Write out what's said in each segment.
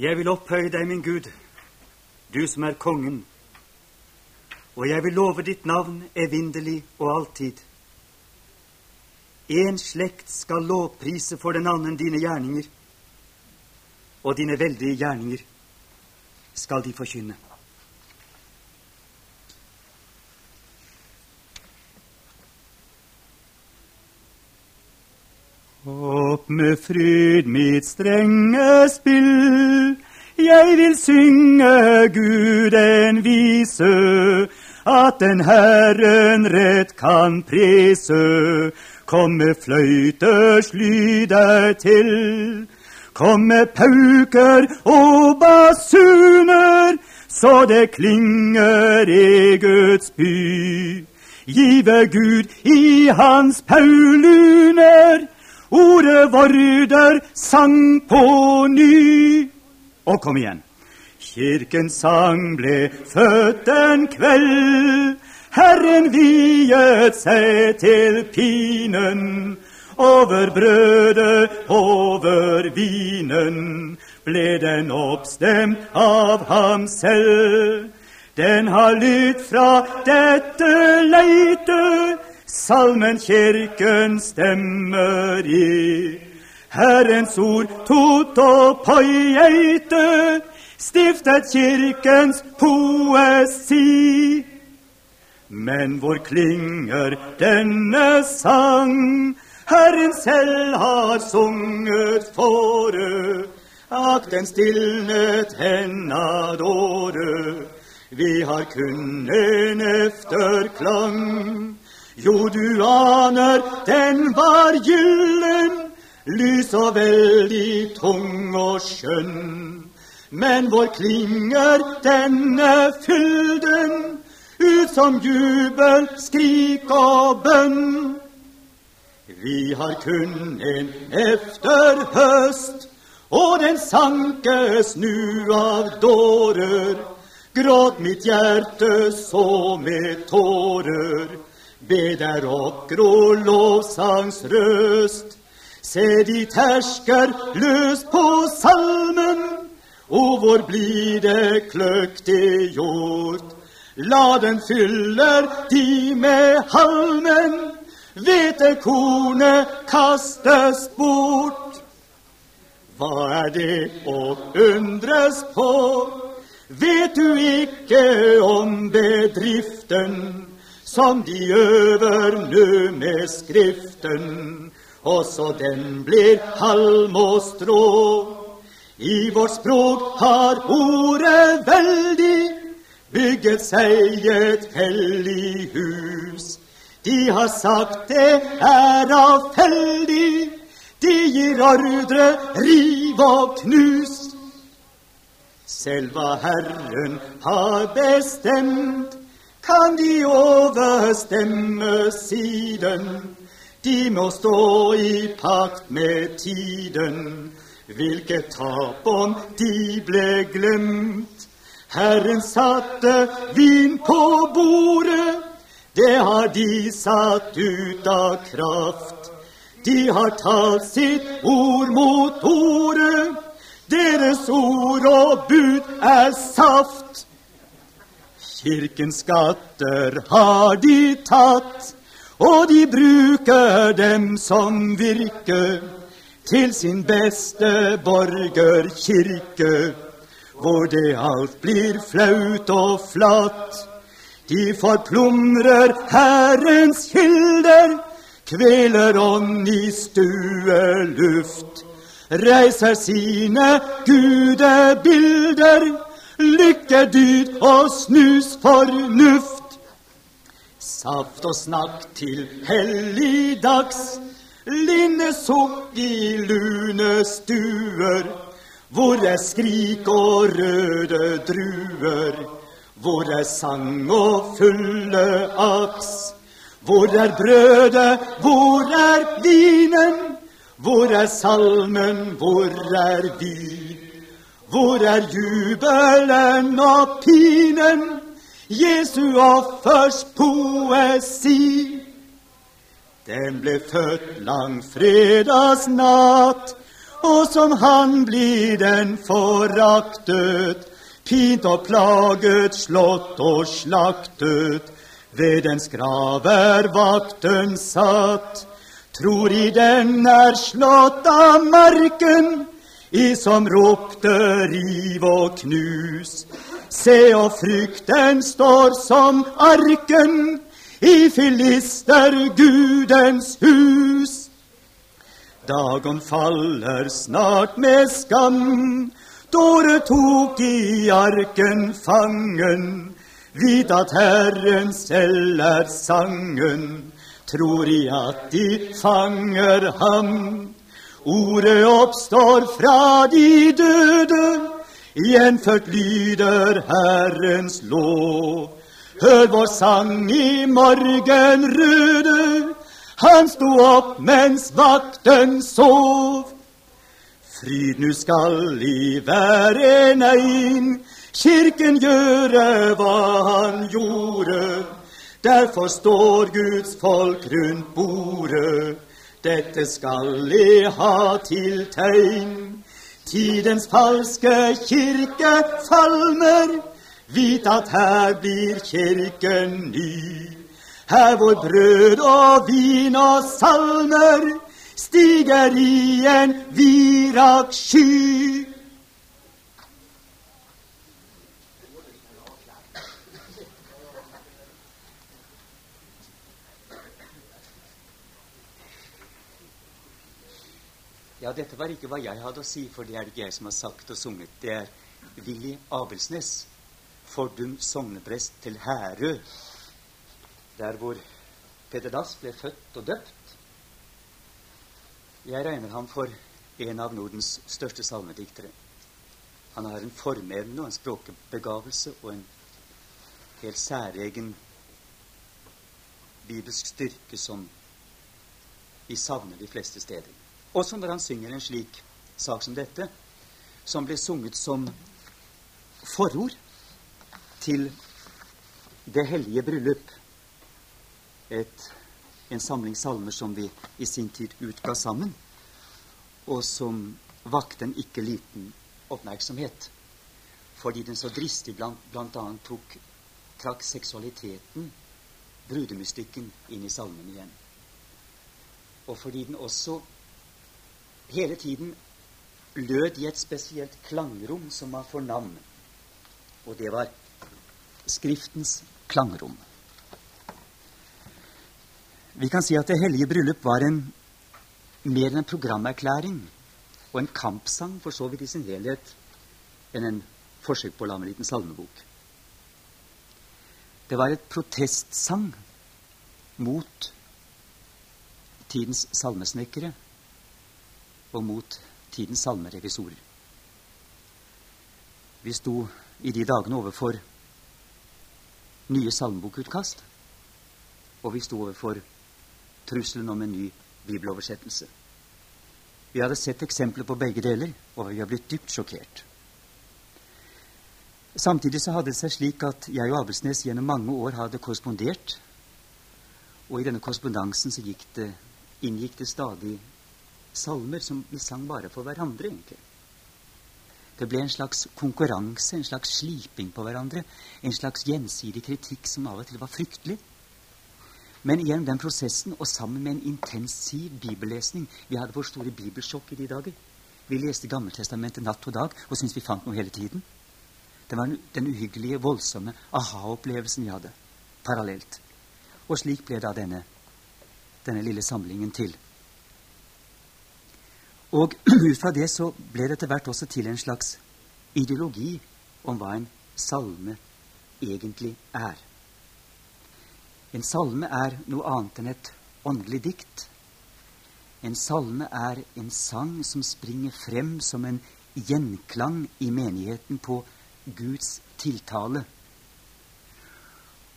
Jeg vil opphøye deg, min Gud, du som er kongen, og jeg vil love ditt navn evinderlig og alltid. En slekt skal lovprise for den annen dine gjerninger, og dine veldige gjerninger skal de forkynne. Opp med fryd mitt strenge spill, jeg vil synge Gud en vise, at den Herren rett kan prise. Kom med fløyters lyder til, kom med pauker og basuner, så det klinger i Guds by. Give Gud i hans pauluner, ordet vorder sang på ny. Og kom igjen. Kirkens sang ble født en kveld. Herren viet seg til pinen. Over brødet, over vinen, ble den oppstemt av ham selv. Den har lytt fra dette leite, salmen kirken stemmer i. Herrens ord tot og poieite, stiftet kirkens poesi. Men hvor klinger denne sang? Herren selv har sunget fore, ak den stilnet hennad åre. Vi har kun en efterklang. Jo, du aner, den var gyllen, lys og veldig tung og skjønn. Men hvor klinger denne fylden, ut som jubel, skrik og bønn? Vi har kun en efterhøst, og den sankes nu av dårer. Gråt mitt hjerte så med tårer, be der oppgrå lovsangsrøst. Se de tersker løs på salmen, og hvor blir det kløktig gjort? La den fyller de med halmen, hvetekornet kastes bort. Hva er det å undres på? Vet du ikke om bedriften som de øver nå med Skriften? Også den blir halm og strå. I vårt språk har ordet veldig bygget seg et hellig hus. De har sagt det er avfeldig, de gir ordre riv og knus. Selva Herren har bestemt, kan de overstemme siden. De må stå i pakt med tiden. Hvilket tap om de ble glemt. Herren satte vin på bordet, det har de satt ut av kraft. De har talt sitt ord mot ordet, deres ord og bud er saft. Kirkens skatter har de tatt, og de bruker dem som virke til sin beste borgerkirke, hvor det alt blir flaut og flatt. De forplumrer Herrens kilder, kveler ånd i stueluft, reiser sine gudebilder, lykkedyd og snus fornuft. Saft og snakk til helligdags, linnesukk i lune stuer. Hvor er skrik og røde druer? Hvor er sang og fulle aks? Hvor er brødet, hvor er vinen? Hvor er salmen, hvor er vi? Hvor er jubelen og pinen? Jesu offers poesi. Den ble født langfredagsnatt, og som han blir den foraktet, pint og plaget, slått og slaktet. Ved dens grav er vakten satt, tror i den er slått av marken, i som ropte riv og knus. Se og frykten står som arken i filister Gudens hus. Dagen faller snart med skam, Dore tok i arken fangen. Vit at Herren selv er sangen, tror i at de fanger ham. Ordet oppstår fra de døde, gjenfødt lyder Herrens lov. Hør vår sang i morgenrøde, han sto opp mens vakten sov. Fryd nu skal i hver en kirken gjøre hva han gjorde. Derfor står Guds folk rundt bordet. Dette skal jeg ha til tegn. Tidens falske kirke falmer. Vit at her blir kirken ny. Her hvor brød og vin og salmer stiger i en virak sky. Dette var ikke hva jeg hadde å si, for det er det ikke jeg som har sagt og sunget. Det er Willy Abelsnes, fordum sogneprest til Herø, der hvor Peder Dass ble født og døpt. Jeg regner ham for en av Nordens største salmediktere. Han har en formevne og en språkbegavelse og en helt særegen bibelsk styrke som vi savner de fleste steder. Også når han synger en slik sak som dette, som ble sunget som forord til Det hellige bryllup, et, en samling salmer som vi i sin tid utga sammen, og som vakte en ikke liten oppmerksomhet, fordi den så dristig blant, annet tok, trakk seksualiteten, brudemystikken, inn i salmen igjen. Og fordi den også hele tiden lød i et spesielt klangrom som var for navn. Og det var Skriftens klangrom. Vi kan si at Det hellige bryllup var en, mer enn en programerklæring og en kampsang for så vidt i sin helhet enn en forsøk på å lage en liten salmebok. Det var et protestsang mot tidens salmesnekkere og mot tidens salmerevisorer. Vi sto i de dagene overfor nye salmebokutkast, og vi sto overfor trusselen om en ny bibeloversettelse. Vi hadde sett eksempler på begge deler, og vi har blitt dypt sjokkert. Samtidig så hadde det seg slik at jeg og Abelsnes gjennom mange år hadde korrespondert. Og i denne korrespondansen så det, inngikk det stadig salmer som vi sang bare for hverandre, egentlig. Det ble en slags konkurranse, en slags sliping på hverandre. En slags gjensidig kritikk som av og til var fryktelig. Men gjennom den prosessen, og sammen med en intensiv bibellesning Vi hadde vårt store bibelsjokk i de dager. Vi leste Gammeltestamentet natt og dag og syntes vi fant noe hele tiden. Det var den uhyggelige, voldsomme aha-opplevelsen vi hadde parallelt. Og slik ble da denne, denne lille samlingen til. Og ut fra det så ble det etter hvert også til en slags ideologi om hva en salme egentlig er. En salme er noe annet enn et åndelig dikt. En salme er en sang som springer frem som en gjenklang i menigheten på Guds tiltale.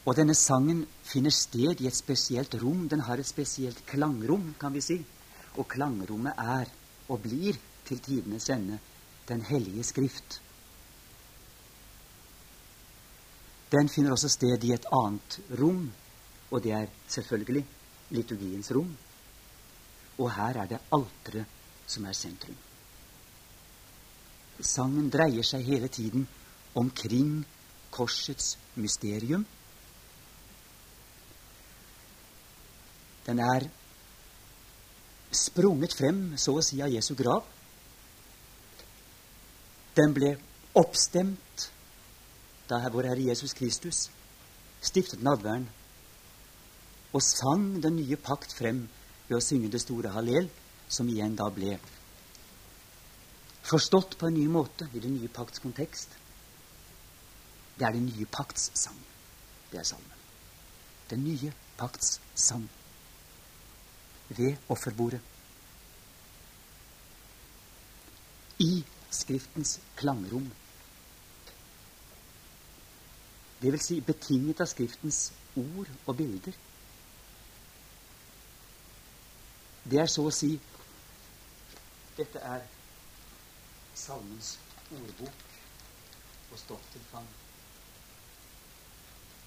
Og denne sangen finner sted i et spesielt rom. Den har et spesielt klangrom, kan vi si. Og klangrommet er og blir til tidenes ende Den hellige skrift. Den finner også sted i et annet rom, og det er selvfølgelig liturgiens rom. Og her er det alteret som er sentrum. sangen dreier seg hele tiden omkring korsets mysterium. Den er sprunget frem, så å si, av Jesu grav. Den ble oppstemt da vår Herre Jesus Kristus stiftet nadværen og sang den nye pakt frem ved å synge det store hallel, som igjen da ble forstått på en ny måte i den nye pakts kontekst. Det er den nye pakts sang. Det er salmen. Den nye pakts sang. Ved offerbordet. I Skriftens klangrom. Det vil si betinget av Skriftens ord og bilder. Det er så å si Dette er salmens ordbok og stoff til fang.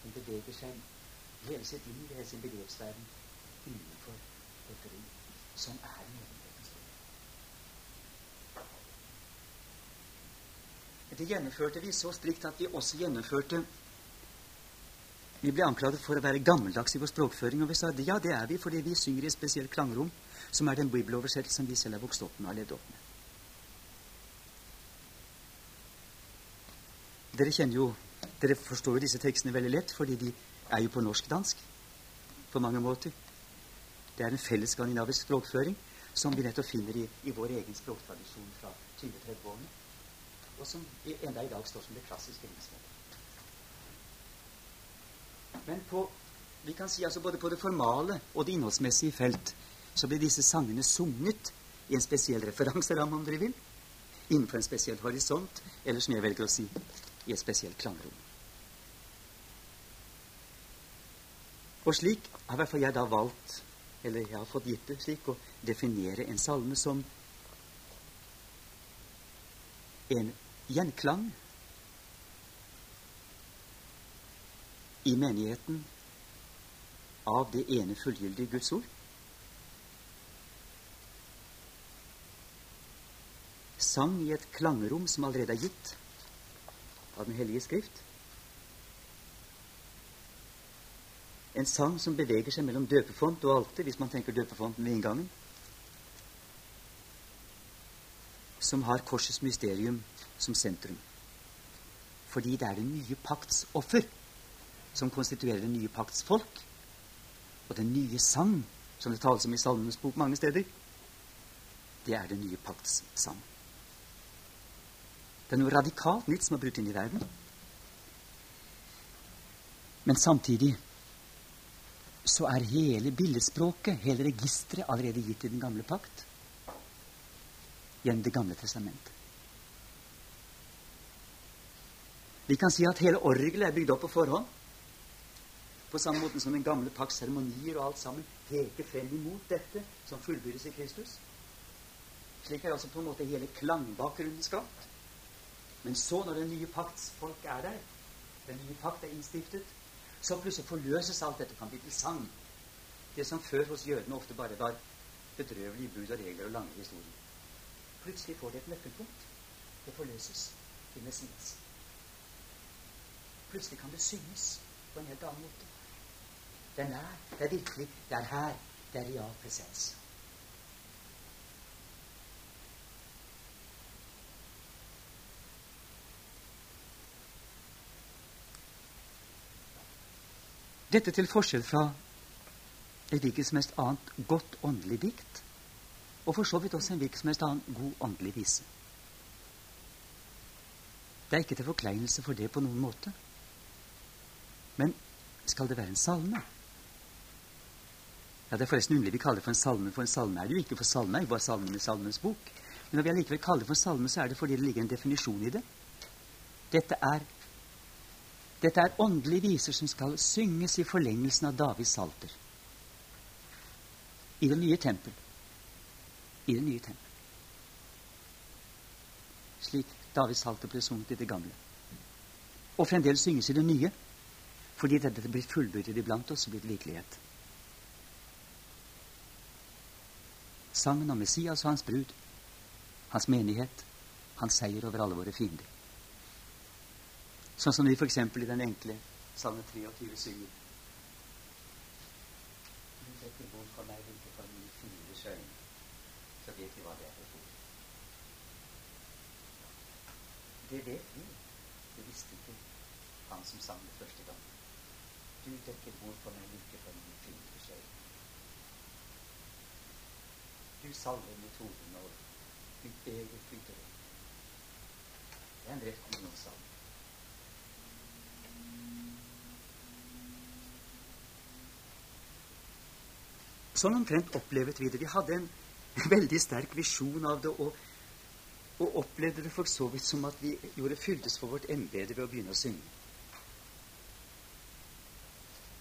Den beveger seg hele sitt liv, hele sin begrepsverden innenfor som er Sånn er menigheten. Det gjennomførte vi så strikt at vi også gjennomførte Vi ble anklaget for å være gammeldags i vår språkføring, og vi sa ja, det er vi fordi vi synger i et spesielt klangrom som er den bibeloversettelsen vi selv har vokst opp med og levd opp med. Dere kjenner jo, dere forstår jo disse tekstene veldig lett, fordi de er jo på norsk-dansk på mange måter. Det er en felles skandinavisk språkføring som vi nettopp finner i, i vår egen språktradisjon fra 20-30-årene, og som enda i dag står som det klassiske engelske. Men på, vi kan si altså både på det formale og det innholdsmessige felt så blir disse sangene sunget i en spesiell referanseramme, om dere vil, innenfor en spesiell horisont, eller som jeg velger å si, i et spesielt klangrom. Og slik har i hvert fall jeg da valgt, eller jeg har fått gitt det slik, å definere en salme som en gjenklang i menigheten av det ene fullgyldige Guds ord. sang i et klangrom som allerede er gitt av Den hellige skrift. En sang som beveger seg mellom døpefont og alter, hvis man tenker døpefonten ved inngangen. Som har korsets mysterium som sentrum. Fordi det er den nye pakts offer som konstituerer den nye pakts folk. Og den nye sang, som det tales om i Salmenes bok mange steder, det er den nye pakts sang. Det er noe radikalt nytt som er brutt inn i verden. Men samtidig så er hele billedspråket, hele registeret, allerede gitt i den gamle pakt gjennom Det gamle testamentet. Vi kan si at hele orgelet er bygd opp på forhånd. På samme måte som den gamle pakts seremonier og alt sammen peker frem imot dette som fullbyrdes i Kristus. Slik er altså på en måte hele klangbakgrunnen skapt. Men så, når den nye pakts folk er der, den nye pakt er innstiftet, så plutselig forløses alt dette kan bli til sang. Det som før hos jødene ofte bare var bedrøvelige bud og regler og lange historier. Plutselig får det et nøkkelpunkt. Det forløses i Messias. Plutselig kan det synges på en helt annen måte. Det er, nær, det er virkelig, det er her, det er real presens. Dette til forskjell fra et hvilket som helst annet godt åndelig dikt, og for så vidt også en hvilken som helst annen god åndelig vise. Det er ikke til forkleinelse for det på noen måte. Men skal det være en salme? Ja, Det er forresten underlig vi kaller det for en salme, for en salme er det jo ikke, for salme er jo bare salmen i Salmens bok. Men når vi allikevel kaller det for salme, så er det fordi det ligger en definisjon i det. Dette er dette er åndelige viser som skal synges i forlengelsen av Davids salter. I det nye tempel. I det nye tempel. Slik Davids salter ble sunget i det gamle. Og fremdeles synges i det nye, fordi dette blir fullbyrdet iblant oss og blitt virkelighet. Sangen om Messias og hans brud, hans menighet, hans seier over alle våre fiender. Sånn som vi f.eks. i den enkle salme 23 synger. Du setter bort for meg like for mine fire øyne, så vet vi hva det er for fot. Det vet vi. Det visste ikke han som sang det første gang. Du dekker bord for meg like for mine fire øyne. Du salver metoden, og du beger flyter inn. Det er en rett kommunionsalme. Sånn omtrent opplevet vi det. Vi hadde en veldig sterk visjon av det, og, og opplevde det for så vidt som at vi gjorde fyldes for vårt embete ved å begynne å synge.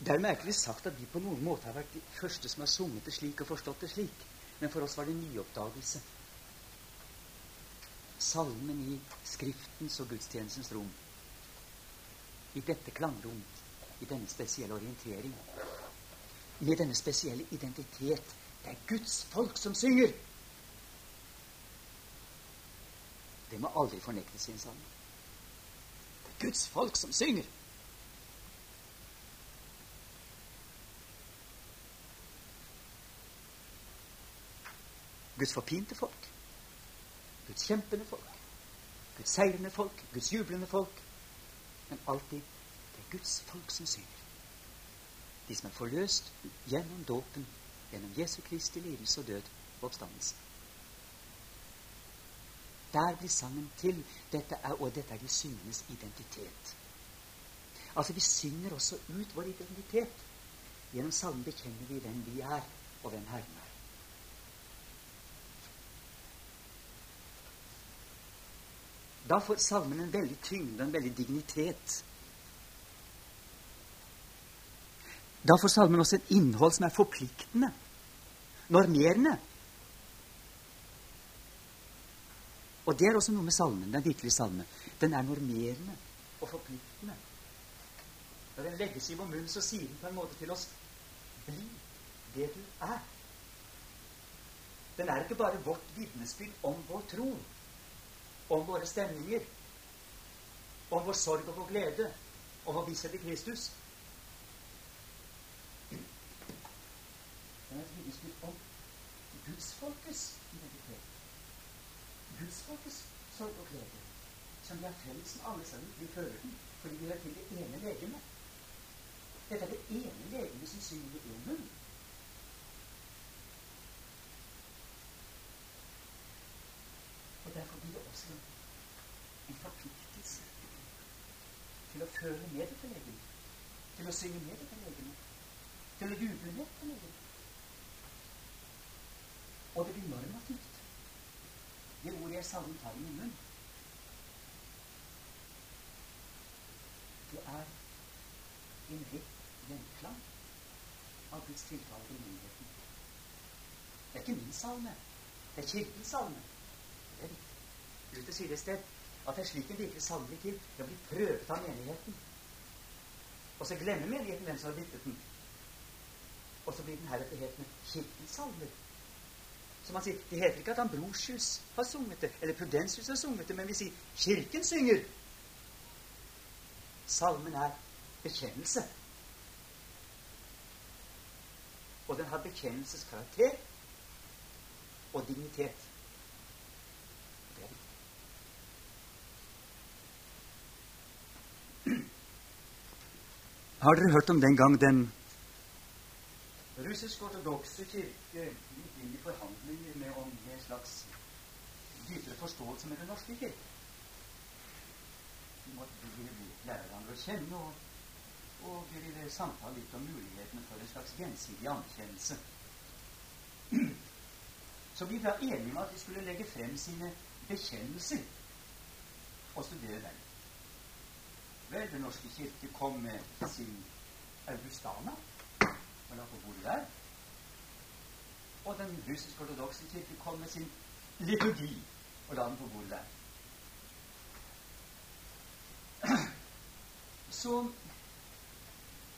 Dermed er ikke det sagt at vi på noen måte har vært de første som har sunget det slik og forstått det slik, men for oss var det en nyoppdagelse. Salmen i Skriftens og gudstjenestens rom. I dette klangrom, i denne spesielle orientering med denne spesielle identitet. Det er Guds folk som synger. Det må aldri fornektes i en salme. Det er Guds folk som synger. Guds forpinte folk. Guds kjempende folk. Guds seirende folk. Guds jublende folk. Men alltid det er Guds folk som synger de som er forløst gjennom dåpen, gjennom Jesu Kristi lidelse og død og oppstandelse. Der blir sangen til. Dette er, og dette er de syngendes identitet. Altså, vi synger også ut vår identitet. Gjennom salmen bekjenner vi hvem vi er, og hvem Herren er. Da får salmen en veldig tyngde, en veldig dignitet. Da får salmen også et innhold som er forpliktende, normerende. Og det er også noe med salmen, den virkelige salmen. Den er normerende og forpliktende. Når den legges i vår munn, så sier den på en måte til oss Bli det du er. Den er ikke bare vårt vitnesbyrd om vår tro, om våre stemninger, om vår sorg og vår glede, om vår visshet i Kristus. Det er et vitnesbyrd om gudsfolkets identitet. Gudsfolkets sorg og glede, som vi har felles med alle sammen. Vi føler den fordi vi hører til det ene legemet. Dette er det ene legemet som synger i én munn. Og derfor blir det også en forpliktelse til føle med dette legemet, til å synge med dette legemet, til å juble med dette legemet. Og det blir normativt. Det ordet jeg savner, tar i min munn. Det er en rett gjenklang av Guds tiltale til myndigheten. Det er ikke min salme. Det er Kirkens salme. Det er viktig. Luther sier et sted at det er slik en virkelig sannelig til. Det blir prøvet av menigheten. Og så glemmer menigheten hvem som har byttet den. Og så blir den heretter het med Kirkens salmer. Som han sier, Det heter ikke at Ambrosius har sunget det, eller Prudensius har sunget det, men vi sier Kirken synger. Salmen er bekjennelse. Og den har bekjennelseskarakter og dignitet. Det er viktig. Har dere hørt om den gang den russisk-ortodokse kirke inn i forhandlinger med om en slags dypere forståelse med Den norske kirke. De måtte lære hverandre å kjenne og, og ville samtale litt om mulighetene for en slags gjensidig anerkjennelse. Så vi ble enige om at de skulle legge frem sine bekjennelser og studere dem. Vel, Den norske kirke kom med sin Augustana og la på bordet der. Og den russisk-ortodokse kirke kom med sin liturgi og la den på bordet der. Så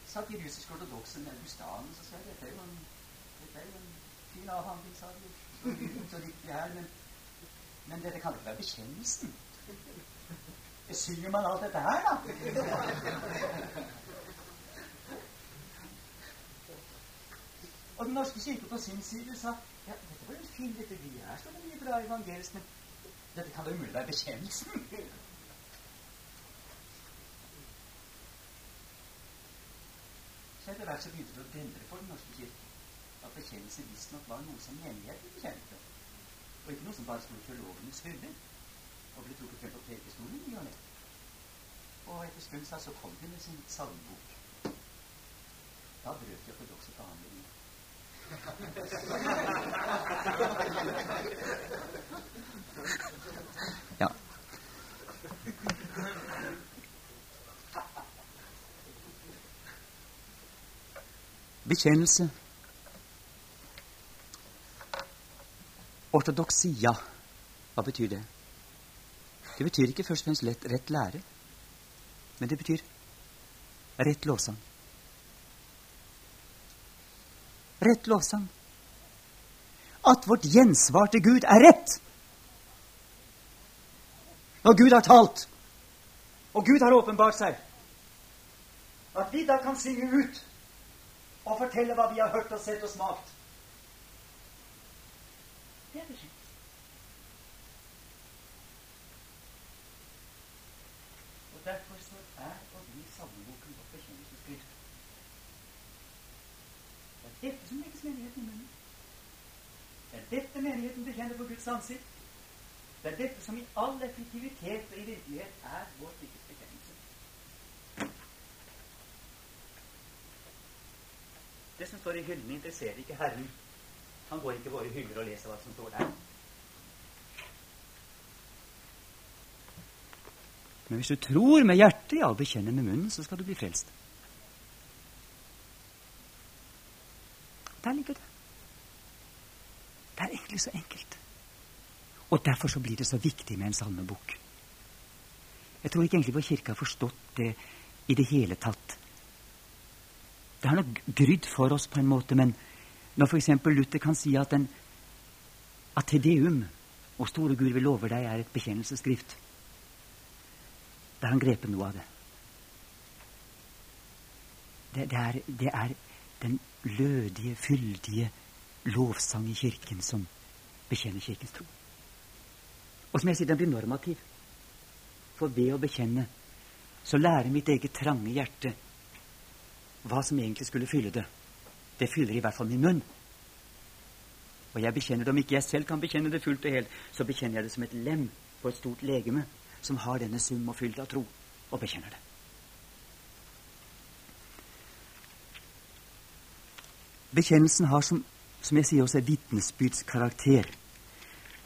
satt de russisk-ortodokse med Augustanen og sa dette er dette er jo en fin avhandling, sa de. Så viktig her, men Men dette kan ikke være bekjennelsen. Synger man alt dette her, da? Og Den norske kirke på sin side sa ja, dette var en fin vi Her står det mye bra evangelisk, men dette kan da umulig være bekjennelsen. Så etter hvert så begynte det å dendre for Den norske kirke at bekjennelse visstnok var noe som menigheten bekjente, og ikke noe som bare sto i teologenes hyller og ble trukket frem på prekestolen i og ne. Og etter stund så kom de med sin salmebok. Da brøt de ortodokse forhandlinger. ja. Bekjennelse. Ortodoksia. Hva betyr det? Det betyr ikke først og fremst lett, rett lære, men det betyr rett lovsang. Rett lovsang. At vårt gjensvar til Gud er rett. Når Gud har talt, og Gud har åpenbart seg, at vi da kan synge ut og fortelle hva vi har hørt og sett og smakt. Det er beskjed. Og derfor så er og blir salmeboken vårt bekjennelsesskrift. Det er dette som legges menigheten i munnen. Det er dette menigheten bekjenner på Guds ansikt. Det er dette som i all effektivitet og i virkelighet er vår kirkes bekjennelse. Det som står i hyllene, interesserer ikke Herren. Han går ikke våre hyller og leser hva som står der. Men hvis du tror med hjertet, ja, bekjenner med munnen, så skal du bli frelst. Der ligger det. Det er egentlig så enkelt. Og derfor så blir det så viktig med en salmebok. Jeg tror ikke egentlig vår kirke har forstått det i det hele tatt. Det har nok grydd for oss på en måte, men når f.eks. Luther kan si at, en, at Tedeum, og store Gud, vi lover deg, er et bekjennelsesskrift, da har han grepet noe av det. Det, det, er, det er den lødige, fyldige lovsang i Kirken som bekjenner Kirkens tro. Og som jeg sier, den blir normativ. For ved å bekjenne så lærer mitt eget trange hjerte hva som egentlig skulle fylle det. Det fyller i hvert fall min munn. Og jeg bekjenner det, Om ikke jeg selv kan bekjenne det fullt og helt, så bekjenner jeg det som et lem på et stort legeme som har denne sum og fylt av tro, og bekjenner det. Bekjennelsen har, som, som jeg sier, også er vitnesbyrds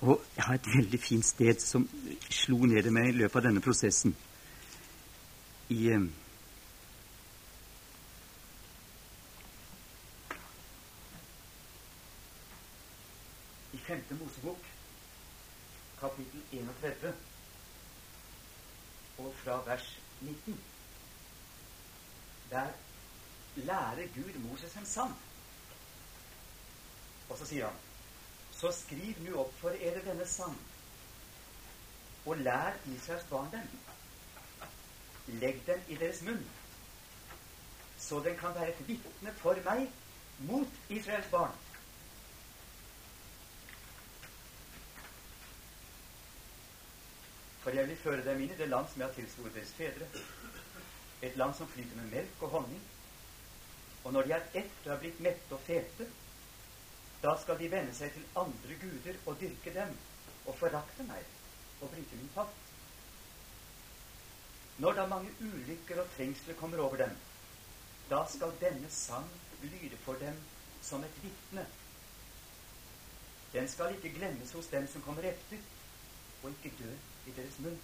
Og jeg har et veldig fint sted som slo ned i meg i løpet av denne prosessen. I, eh, I femte Mosebok, kapittel 31, og fra vers 19. Der lærer Gud Moses en sang. Og så sier han Så skriv nu opp for dere denne sang, og lær Israels barn den. Legg den i deres munn, så den kan være et vitne for meg mot Israels barn. For jeg vil føre dem inn i det land som jeg har tilsvoret deres fedre, et land som flyter med melk og honning. Og når de er ett og er blitt mette og fete, da skal de venne seg til andre guder og dyrke dem og forakte meg og bryte min pakt. Når da mange ulykker og trengsler kommer over dem, da skal denne sang lyde for dem som et vitne. Den skal ikke glemmes hos dem som kommer etter, og ikke dø i deres munn.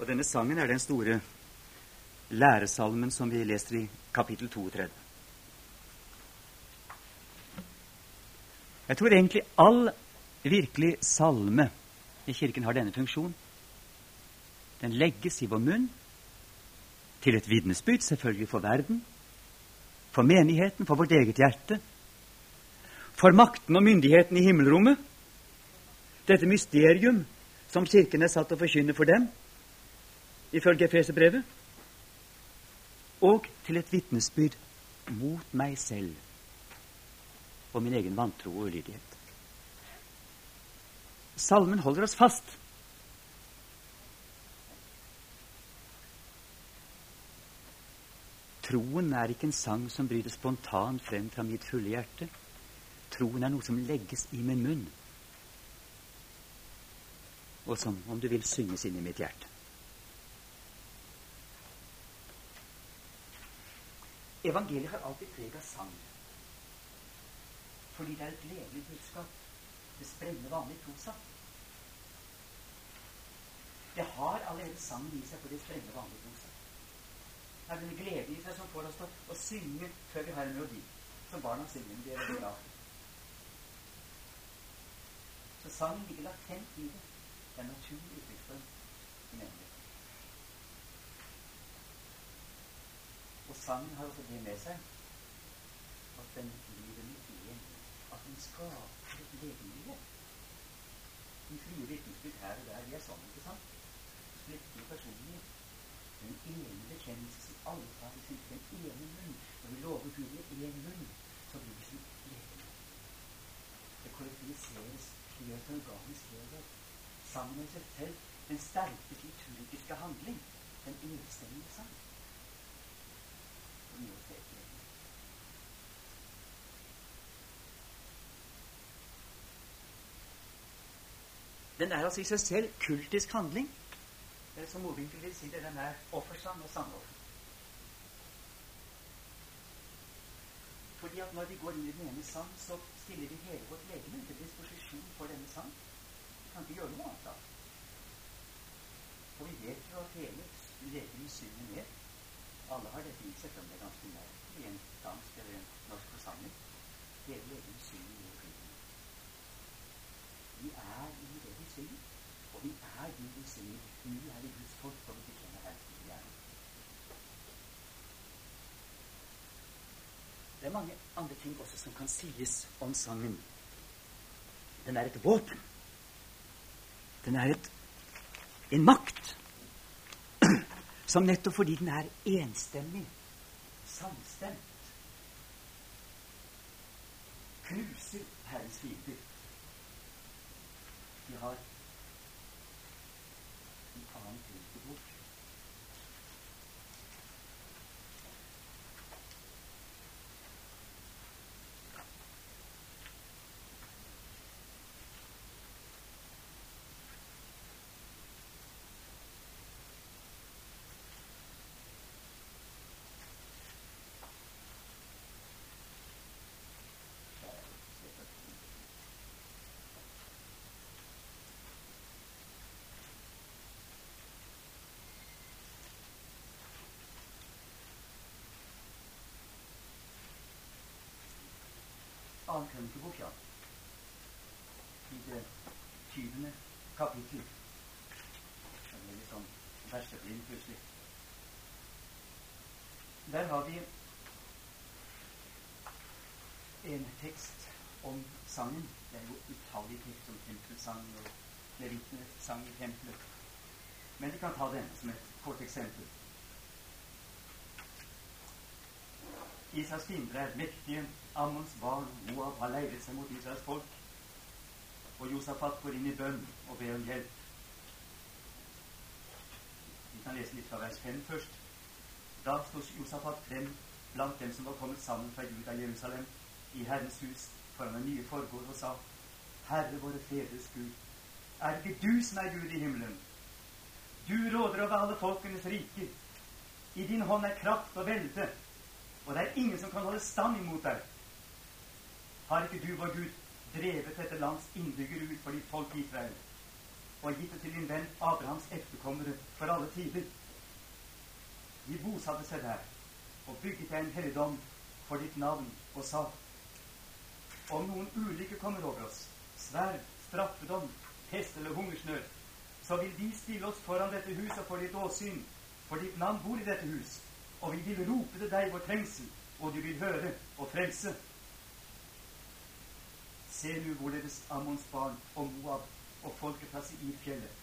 Og denne sangen er den store læresalmen som vi leser i kapittel 32. Jeg tror egentlig all virkelig salme i Kirken har denne funksjon. Den legges i vår munn til et vitnesbyrd, selvfølgelig for verden, for menigheten, for vårt eget hjerte, for makten og myndigheten i himmelrommet. Dette mysterium som Kirken er satt til å forkynne for dem, ifølge Efeserbrevet. Og til et vitnesbyrd mot meg selv og min egen vantro og ulydighet. Salmen holder oss fast. Troen er ikke en sang som bryter spontant frem fra mitt fulle hjerte. Troen er noe som legges i min munn, og som, om du vil, synges inn i mitt hjerte. Evangeliet har alltid preg av sang. Fordi det er et gledelig budskap. Det sprenger vanlig prosa. Det har allerede sangen i seg, for det sprenger vanlig prosa. Det er denne gleden i seg som får oss til å synge før vi har en melodi. Som barna synger. Det er veldig bra. Så sangen ligger latent i det. Det er naturlig uttrykksform i menigheten. Og sangen har også det med seg at den blir en idé, at den skaper et legemiddelighet. De frie vitnesbyrd her og der, de er sånn, ikke sant? Splittende personlige. Den ene bekjennelse som alle tar i sin den ene munn. Når vi lover Gud i én munn, så blir det som legeme. Det kollektiviseres gjør et organisk helhet. Sammen med seg selv den sterke liturgiske handling. Den enstemmige sang. Den er altså i seg selv kultisk handling. Det er som Mowinckel vil si det, den er offersang og sangoffer. Fordi at når vi går inn i den ene sang, så stiller vi hele vårt legeme til disposisjon for denne sang. Vi kan ikke gjøre noe annet da. Og vi vet jo at hele legemet synger med. Alle har dette i seg, om det er ganske nært i en dansk eller en norsk forsamling. Hele egen syn i flytende. Vi er i det vi synger, og vi er de vi synger. Vi er i Guds folk, og vi bekjenner Herren til hjernen. Det er mange andre ting også som kan sies om sangen. Den er et våpen. Den er et, en makt som nettopp fordi den er enstemmig, samstemt, knuser Herrens fiender. De har en annen ting bort. Krønikebok, ja. I det tyvende kapittel. Det er litt sånn verseblind plutselig. Der har vi en tekst om sangen. Det er jo utallige tekster om tempelsang og levitnesang i tempelet. Men vi kan ta denne som et kort eksempel. Israels fiender er mektige. Ammons barn, Moab, har leiret seg mot Israels folk. Og Josafat går inn i bønn og ber om hjelp. Vi kan lese litt fra vers 5 først. Da sto Josafat frem blant dem som var kommet sammen fra Juda Jerusalem, i Herrens hus foran den nye forgård, og sa:" Herre våre fedres Gud, er det ikke du som er Gud i himmelen? Du råder over alle folkenes rike. I din hånd er kraft og velde og det er ingen som kan holde stand imot deg. Har ikke du, vår Gud, drevet dette lands innbyggere ut for ditt folk Israel, og gitt det til din venn Abrahams efterkommere for alle tider? De bosatte seg der og bygget deg en helligdom for ditt navn og sa om noen ulykke kommer over oss, sverd, straffedom, pest eller hungersnød, så vil de stille oss foran dette huset for ditt åsyn, for ditt navn bor i dette hus og vi vil rope til deg vår trengsel, og du vil høre og frelse. Se nu hvorledes Ammons barn og Moab og folkeplass i fjellet.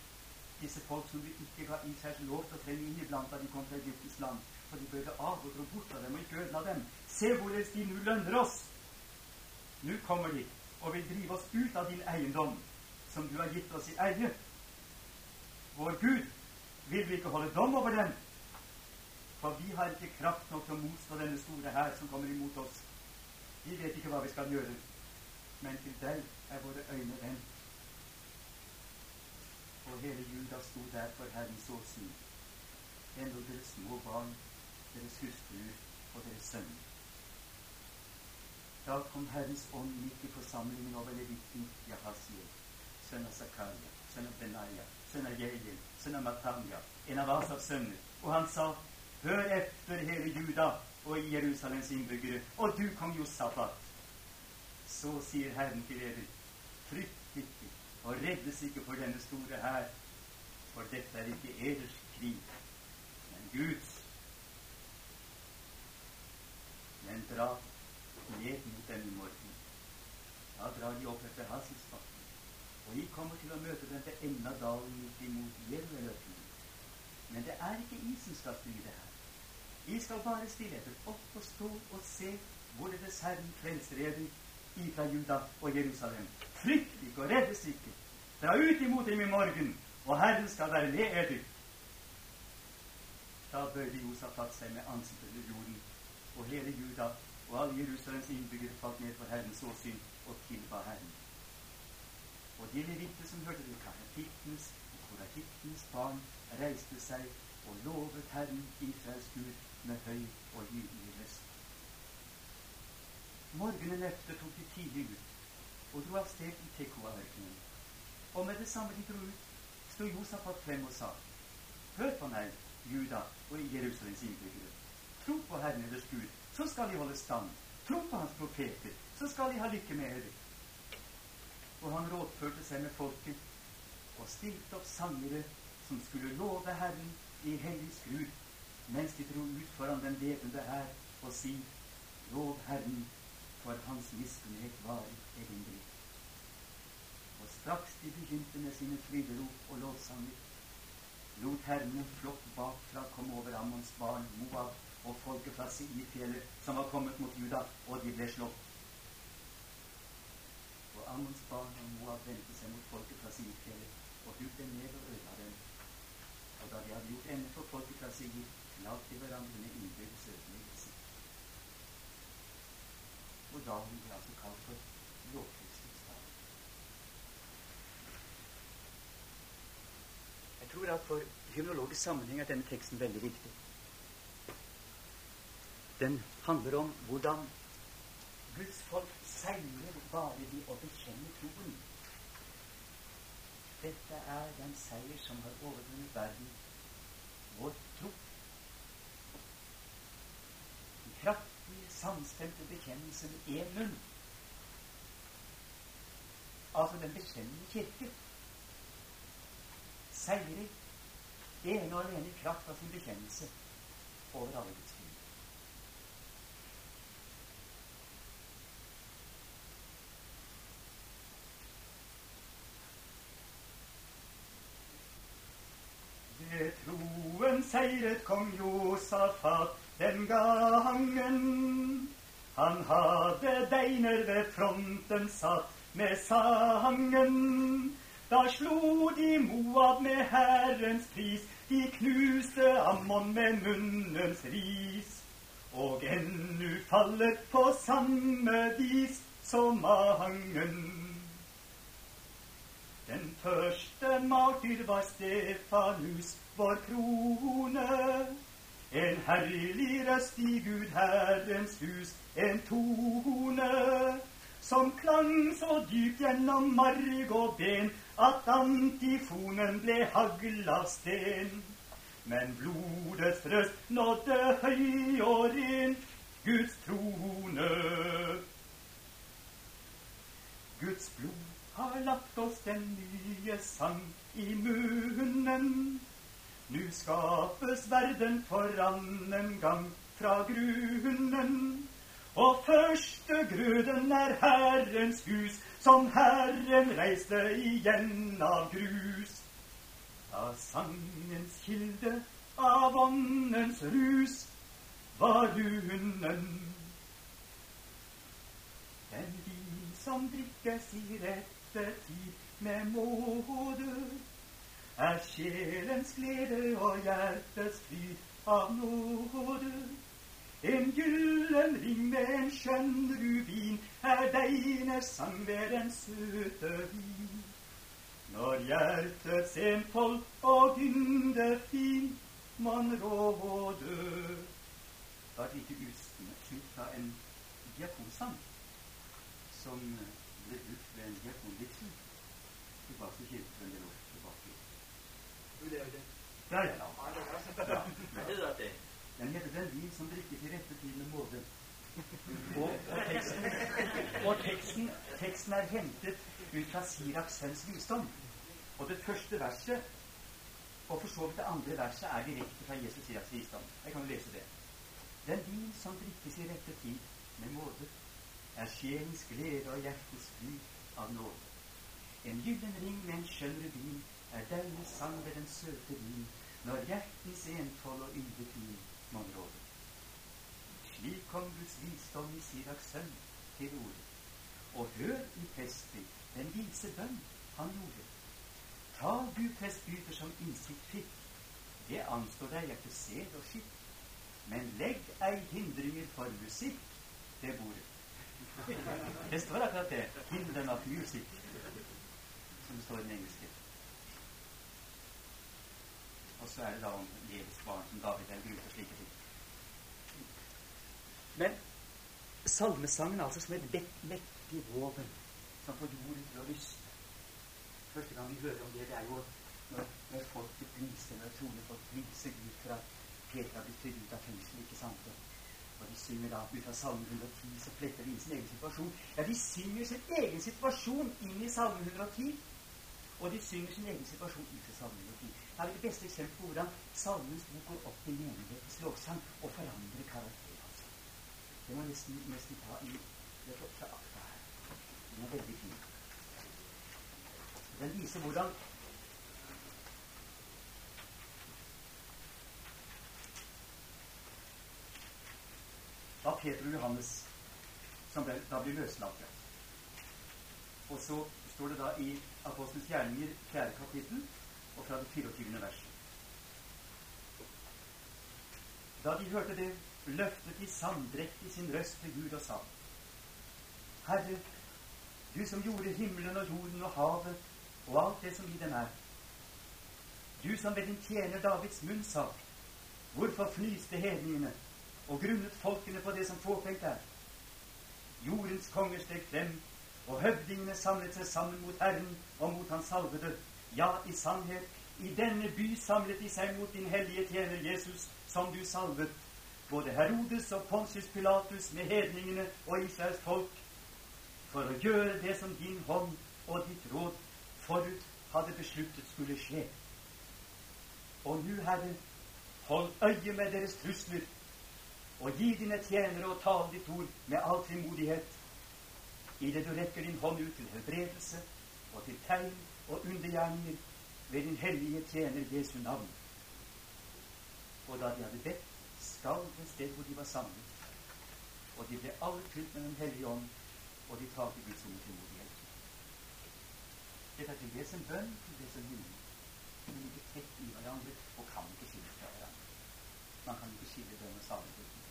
disse folk som du ikke ga Israels lov til å trenge inn iblant da de kom til Egyptens land. For de bøyde av og dro bort av dem og ikke ødela dem. Se hvorledes de nå lønner oss. Nå kommer de og vil drive oss ut av din eiendom, som du har gitt oss i eie. Vår Gud vil vi ikke holde dom over dem, for vi har ikke kraft nok til å motstå denne store hær som kommer imot oss. Vi vet ikke hva vi skal gjøre, men til deg er våre øyne vendt og hele Juda sto der for Herrens åsyn, enda deres små barn, deres hustruer og deres sønner. Da kom Herrens ånd midt i forsamlingen over levitten Jahasiel, sønn av Zakaria, sønn av Benaya, sønn av Jeiel, sønn av Matanya, en av Asafs sønner, og han sa, Hør etter hele Juda og Jerusalems innbyggere, og du, kong Josafat. Så sier Herren til dere, frykt ikke, og reddes ikke for denne store hær, for dette er ikke eders krig, men Guds. Men dra ned mot denne morgen. Da drar de opp etter Haselsbakken, og de kommer til å møte dem til enden av dalen midt imot Jerveløkene. Men det er ikke I som skal styre her. I skal bare stille etter opp og stå og se hvorledes Herren frelser eden ifra Juda og Jerusalem. Frykt ikke og reddes ikke. Dra ut imot dem i morgen, og Herren skal være med eder. Da bøyde Josafat seg med ansiktet under jorden, og hele Juda og alle Jerusalems innbyggere falt ned for Herrens åsyn og tilba Herren. Og de levitter som hørte til karatittenes og Korahittens barn, reiste seg og lovet Herren Israels Gud med høy og gyldig røst. Morgenen etter tok de tidlig ut og dro av sted i Tekoa-ørkenen. Og med det samme de dro ut, sto Josafat frem og sa:" Hør på meg, Juda og Jerusalems innbyggere. Tro på Herren deres Gud, så skal de holde stand. Tro på Hans profeter, så skal de ha lykke med dere. Og han rådførte seg med folket og stilte opp sangere som skulle love Herren i hellig skrud, mens de dro ut foran den levende hær og si:" Lov Herren for hans miskunnhet varer evinnelig. Og straks de begynte med sine fryderop og lovsanger, lot Herren en flokk bakfra komme over Ammons barn, Moab og folket fra Siirfjellet som var kommet mot Juda, og de ble slått. Og Ammons barn og Moab vendte seg mot folket fra Siirfjellet og hugg ned og ødela dem. Og da de hadde gjort ende for folket fra Siir, knapp til hverandre med innbyrdes ødeleggelse. Og dagen ble altså kalt for lovprisningsdag. Jeg tror at for hymnologisk sammenheng er denne teksten veldig viktig. Den handler om hvordan Guds folk seiler bare de å bekjenne troen. Dette er den seier som har overvunnet verden, vår tro. Den kraftige, samstemte bekjennelse med én munn. Altså den bekjennende kirke seirer ene og alene i kraft av sin bekjennelse over alle Guds fiender. Ved troen seiret kong Josafat den gangen. Han hadde deiner ved fronten satt med sangen. Da slo de Moab med Herrens pris, de knuste Ammon med munnens ris. Og ennu faller på samme vis som mangen. Den første martyr var Stefanus, vår krone. En herlig røst i Gud Herrens hus, en tone som klang så dypt gjennom marg og ben at antifonen ble hagl av sten. Men blodets røst nådde høy og ren Guds trone. Guds blod har lagt oss den nye sang i munnen. Nu skapes verden for annen gang fra grunnen. Og første grøden er Herrens hus, som Herren reiste igjen av grus. Da sangens kilde av åndens rus var runnen. Den vin som drikkes i rette tid med måte, er sjelens glede og hjertets fryd av nåde. En gyllen ring med en skjønn rubin er deiners sang ved den søte vin. Når hjertets enfold og ynde fin man råder. Da et lite utsnitt en diakonsang som ble brukt ved en diakonvigsel tilbake til kirken en del år tilbake. Ja, ja, ja. Hva heter det? Den heter 'Den vin som drikkes i rette tid med måte'. Og, og, teksten, og teksten, teksten er hentet ut fra Siraks sønns visdom. Og det første verset, og for så vidt det andre verset, er direkte fra Jesus Siraks visdom. Jeg kan jo lese det. Den vin som drikkes i rette tid med måte, er sjelens glede og hjertets fryd av nåde. En gyllen ring med en skjønn rubin er deilig sang ved den søte vin, når hjertens enfold og yndetvil mon råder. Slik kom Guds visdom i Siraks sønn til orde. Og hør i presten den vise bønn han gjorde. Ta du prestbyter som innsikt fikk, det anstår deg etter sed og skikk. Men legg ei hindringer for musikk det bordet. Det står akkurat det. 'Hindren av music', som står i den engelske. Og så er det da om Levis barn som David er ute og slike ting. Men salmesangen er altså som et mektig våpen som får jorden til å ryste. Første gang vi hører om det, det er jo når, når folk priser, når troende folk priser Gud for at Peter har blitt fridd ut av fengsel, ikke sant? Og de synger da ut av Salme 110, så fletter de inn sin egen situasjon. Ja, de synger sin egen situasjon inn i Salme 110. Og de synger sin egen situasjon ut i Salme 110. Her er det beste eksempel på hvordan Salmens bok går opp i menighetens lovsang og forandrer karakter. Altså. Det må nesten, nesten ta i det flotte akta her. Den er veldig fin. Den viser hvordan Da Peter og Johannes som da blir løslatt. Og så står det da i Apostelens gjerninger, 4. kapittel, og fra det 24. vers. Da de hørte det, løftet de samdrektig sin røst til Gud og sa:" Herre, du som gjorde himmelen og jorden og havet og alt det som i dem er. Du som ved din tjener Davids munn sa:" Hvorfor fnyste hedningene og grunnet folkene på det som fåfengt er? Jordens konger steg frem, og høvdingene samlet seg sammen mot Herren og mot Hans salvede. Ja, i sannhet, i denne by samlet de seg mot din hellige tjener Jesus, som du salvet. Både Herodes og Pontius Pilatus med hedningene og Israels folk, for å gjøre det som din hånd og ditt råd forut hadde besluttet skulle skje. Og nu, Herre, hold øye med deres trusler, og gi dine tjenere å tale ditt ord med all frimodighet, idet du rekker din hånd ut til helbredelse og til tegn og undergjerninger ved din hellige tjener Jesu navn. Og da de hadde bedt, skalv det sted hvor de var samlet, og de ble alle fylt med Den hellige ånd, og de talte Guds ord til modighet. Dette er til dels som bønn, til det som himmel. Men ikke tett i hverandre og kan ikke skille fra hverandre. Man kan ikke skille bønn og salmebønn.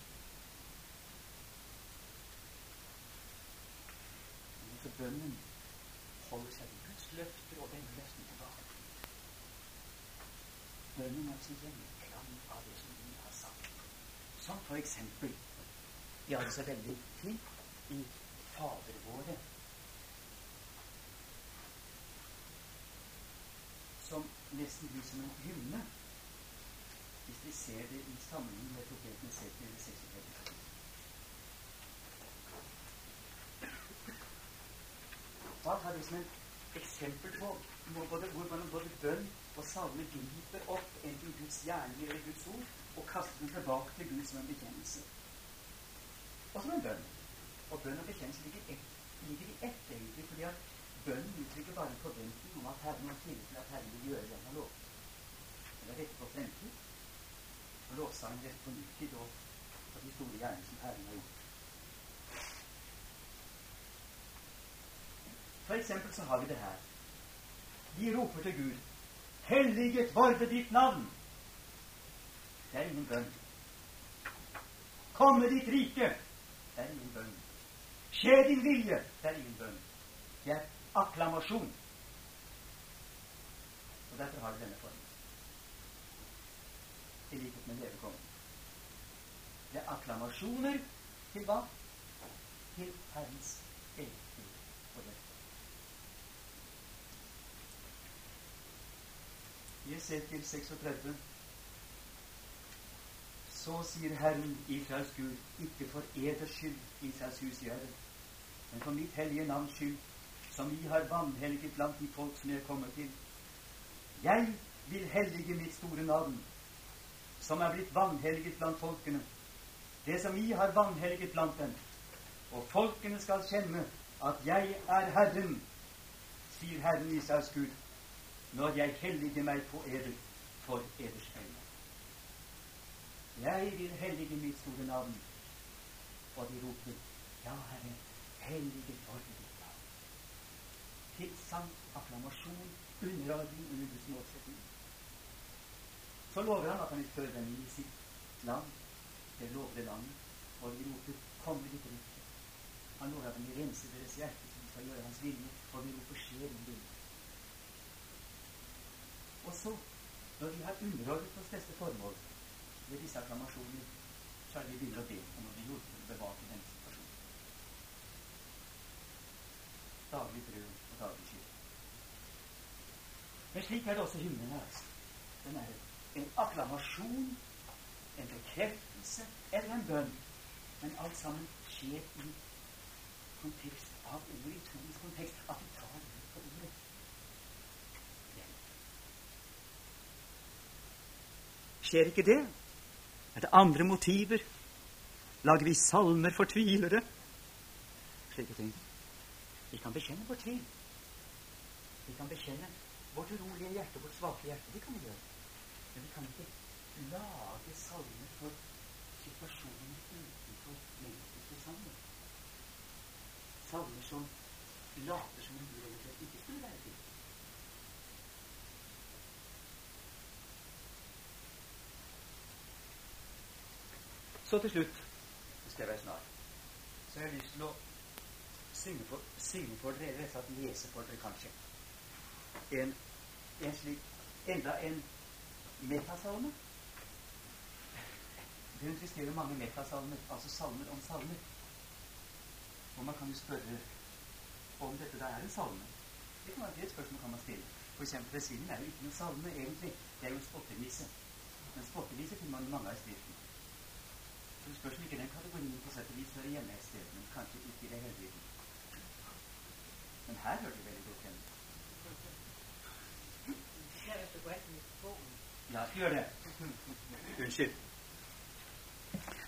Så bønnen holder seg til Guds løfter og vender løften tilbake. Bønnen er sin gjenklang av det som vi har sagt. Som for eksempel Vi har det så veldig fint i Fader våre, som nesten blir som en hymne hvis vi ser det i sammenheng med profeten Esekiel 36. Da er liksom som et eksempel på både, hvor man både bønn og salme griper opp enten Guds gjerninger eller Guds ord, og kaster den tilbake til Gud som en bekjennelse. Og som en bønn. Og bønn og bekjennelse ligger, et, ligger i ett, egentlig, fordi at bønnen uttrykker bare en forventning om at Herren har tillit til at Herren vil gjøre det han har lovet. Eller rette på fremtid. Og lovsangen rett på nutid og de store gjerninger som Herren har gjort. Eksempel så har vi det her. Vi roper til Gud Helliget vorde ditt navn. Det er ingen bønn. Komme ditt rike. Det er ingen bønn. Skje din vilje. Det er ingen bønn. Det er akklamasjon. Og Derfor har det denne formen. I likhet med levekongen. Det er akklamasjoner til hva? Til Herrens eget liv og løfte. I Esekiel 36 så sier Herren, Israels Gud, ikke for eders skyld, Israels hus i det, men for mitt hellige navns skyld, som vi har vanhelget blant de folk som jeg kommer til. Jeg vil hellige mitt store navn, som er blitt vanhelget blant folkene, det som vi har vanhelget blant dem. Og folkene skal kjenne at jeg er Herren, sier Herren Israels Gud, når jeg helliger meg på eder for eders øyne. Jeg vil hellige mitt store navn. Og de roper, Ja, Herre, hellige for ditt navn. Tilsagn, akklamasjon, underordning under Guds målsetting. Så lover han at han vil føre dem inn i sitt land, det lovede landet, og de roper, Kom med ditt rike. Han lover at han vil rense deres hjerte, som skal gjøre hans vilje, og de roper, Skjer din vilje. Og så, når vi har underordnet oss dette formålet, ved disse akklamasjoner, så er vi begynner å be om å bli hjulpet til å bevare denne situasjonen. Daglig brød og daglig skyld. Men slik er det også himmelen er. Altså. Den er en akklamasjon, en bekreftelse eller en bønn. Men alt sammen skjer i kontekst av ordet, i troens kontekst. At vi tar det på ordet. Skjer ikke det, er det andre motiver? Lager vi salmer for tvilere? Slike ting. Vi kan bekjenne vår tvil. Vi kan bekjenne vårt urolige hjerte, vårt svake hjerte. Det kan vi gjøre. Men vi kan ikke lage salmer for situasjonen utenfor menneskets Salmer Salmer som later som om Gud eventuelt ikke skulle være til. Så til slutt så skal jeg være snar. Så jeg har lyst til å synge for, synge for dere, eller rett lese for dere, kanskje. En, en slik Enda en metasalme. Rundt vi skriver mange metasalmer, altså salmer om salmer. Og man kan jo spørre om dette da er en salme. Det kan være et spørsmål kan man stille. For eksempel Presiden er jo ikke noen salme, egentlig. Det er jo en spottervise. Men spottervise finner man i mange av skriftene. Så spørs om ikke den kategorien på sett og vis hører hjemme et sted, men kanskje ikke i det hele tiden. Men her hører det veldig godt hjemme. Ja, gjør det. Unnskyld.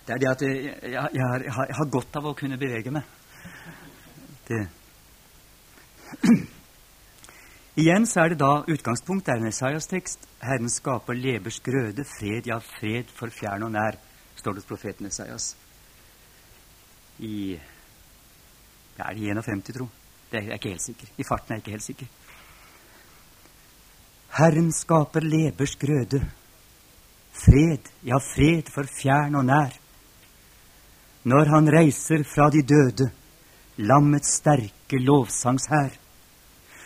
Det er det at jeg, jeg, jeg, har, jeg, har, godt av å kunne bevege meg. Det. Igjen så er det da utgangspunkt det er en Esaias-tekst. Herren skaper lebers grøde, fred, ja, fred for fjern og nær står det hos profeten Esaias. I ja, Er det 51, tro? Det er jeg ikke helt sikker. I farten er jeg ikke helt sikker. Herren skaper lebers grøde. Fred, ja, fred for fjern og nær. Når han reiser fra de døde, lammets sterke lovsangshær.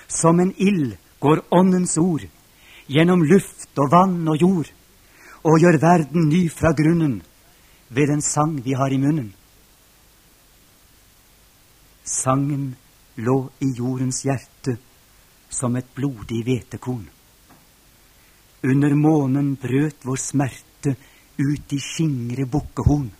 Som en ild går Åndens ord gjennom luft og vann og jord, og gjør verden ny fra grunnen ved den sang vi har i munnen. Sangen lå i jordens hjerte som et blodig hvetekorn. Under månen brøt vår smerte ut i skingre bukkehorn.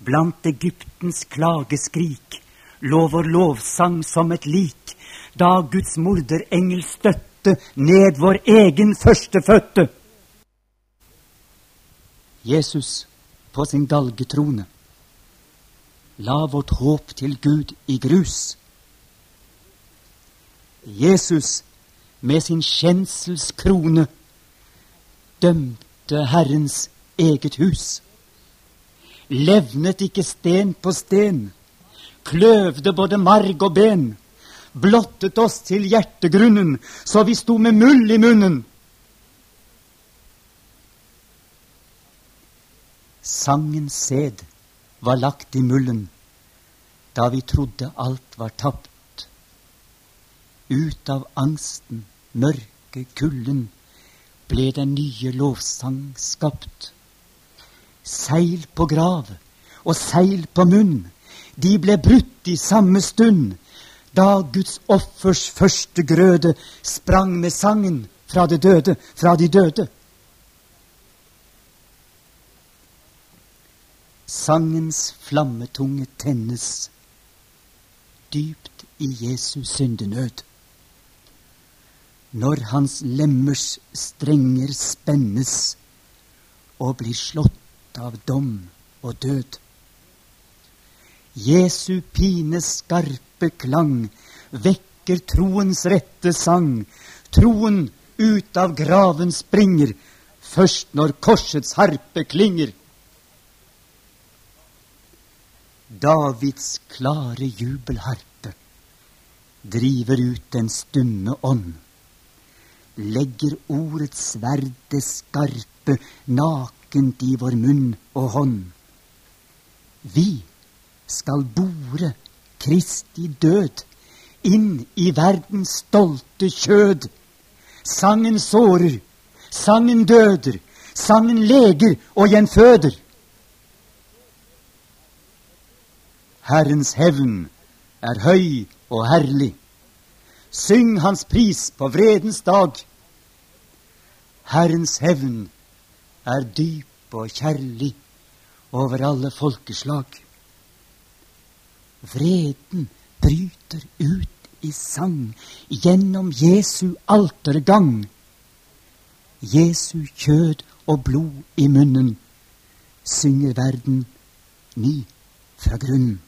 Blant Egyptens klageskrik lå vår lovsang som et lik, da Guds morderengel støtte ned vår egen førstefødte. Jesus på sin galgetrone la vårt håp til Gud i grus. Jesus med sin kjenselskrone dømte Herrens eget hus. Levnet ikke sten på sten, kløvde både marg og ben, blottet oss til hjertegrunnen, så vi sto med mull i munnen. Sangens sæd var lagt i mullen da vi trodde alt var tapt. Ut av angsten, mørke, kulden ble den nye lovsang skapt. Seil på grav og seil på munn, de ble brutt i samme stund, da Guds offers første grøde sprang med sangen fra døde, fra de døde. Sangens flammetunge tennes dypt i Jesus syndenød. Når hans lemmers strenger spennes og blir slått av dom og død. Jesu pines skarpe klang vekker troens rette sang. Troen ut av graven springer først når korsets harpe klinger. Davids klare jubelharpe driver ut den stumme ånd, legger ordets sverd skarpe nakent i vår munn og hånd. Vi skal bore Kristi død inn i verdens stolte kjød. Sangen sårer, sangen døder, sangen leger og gjenføder. Herrens hevn er høy og herlig. Syng hans pris på vredens dag. Herrens hevn er dyp og kjærlig over alle folkeslag. Vreden bryter ut i sang gjennom Jesu altergang. Jesu kjød og blod i munnen synger verden ny fra grunnen.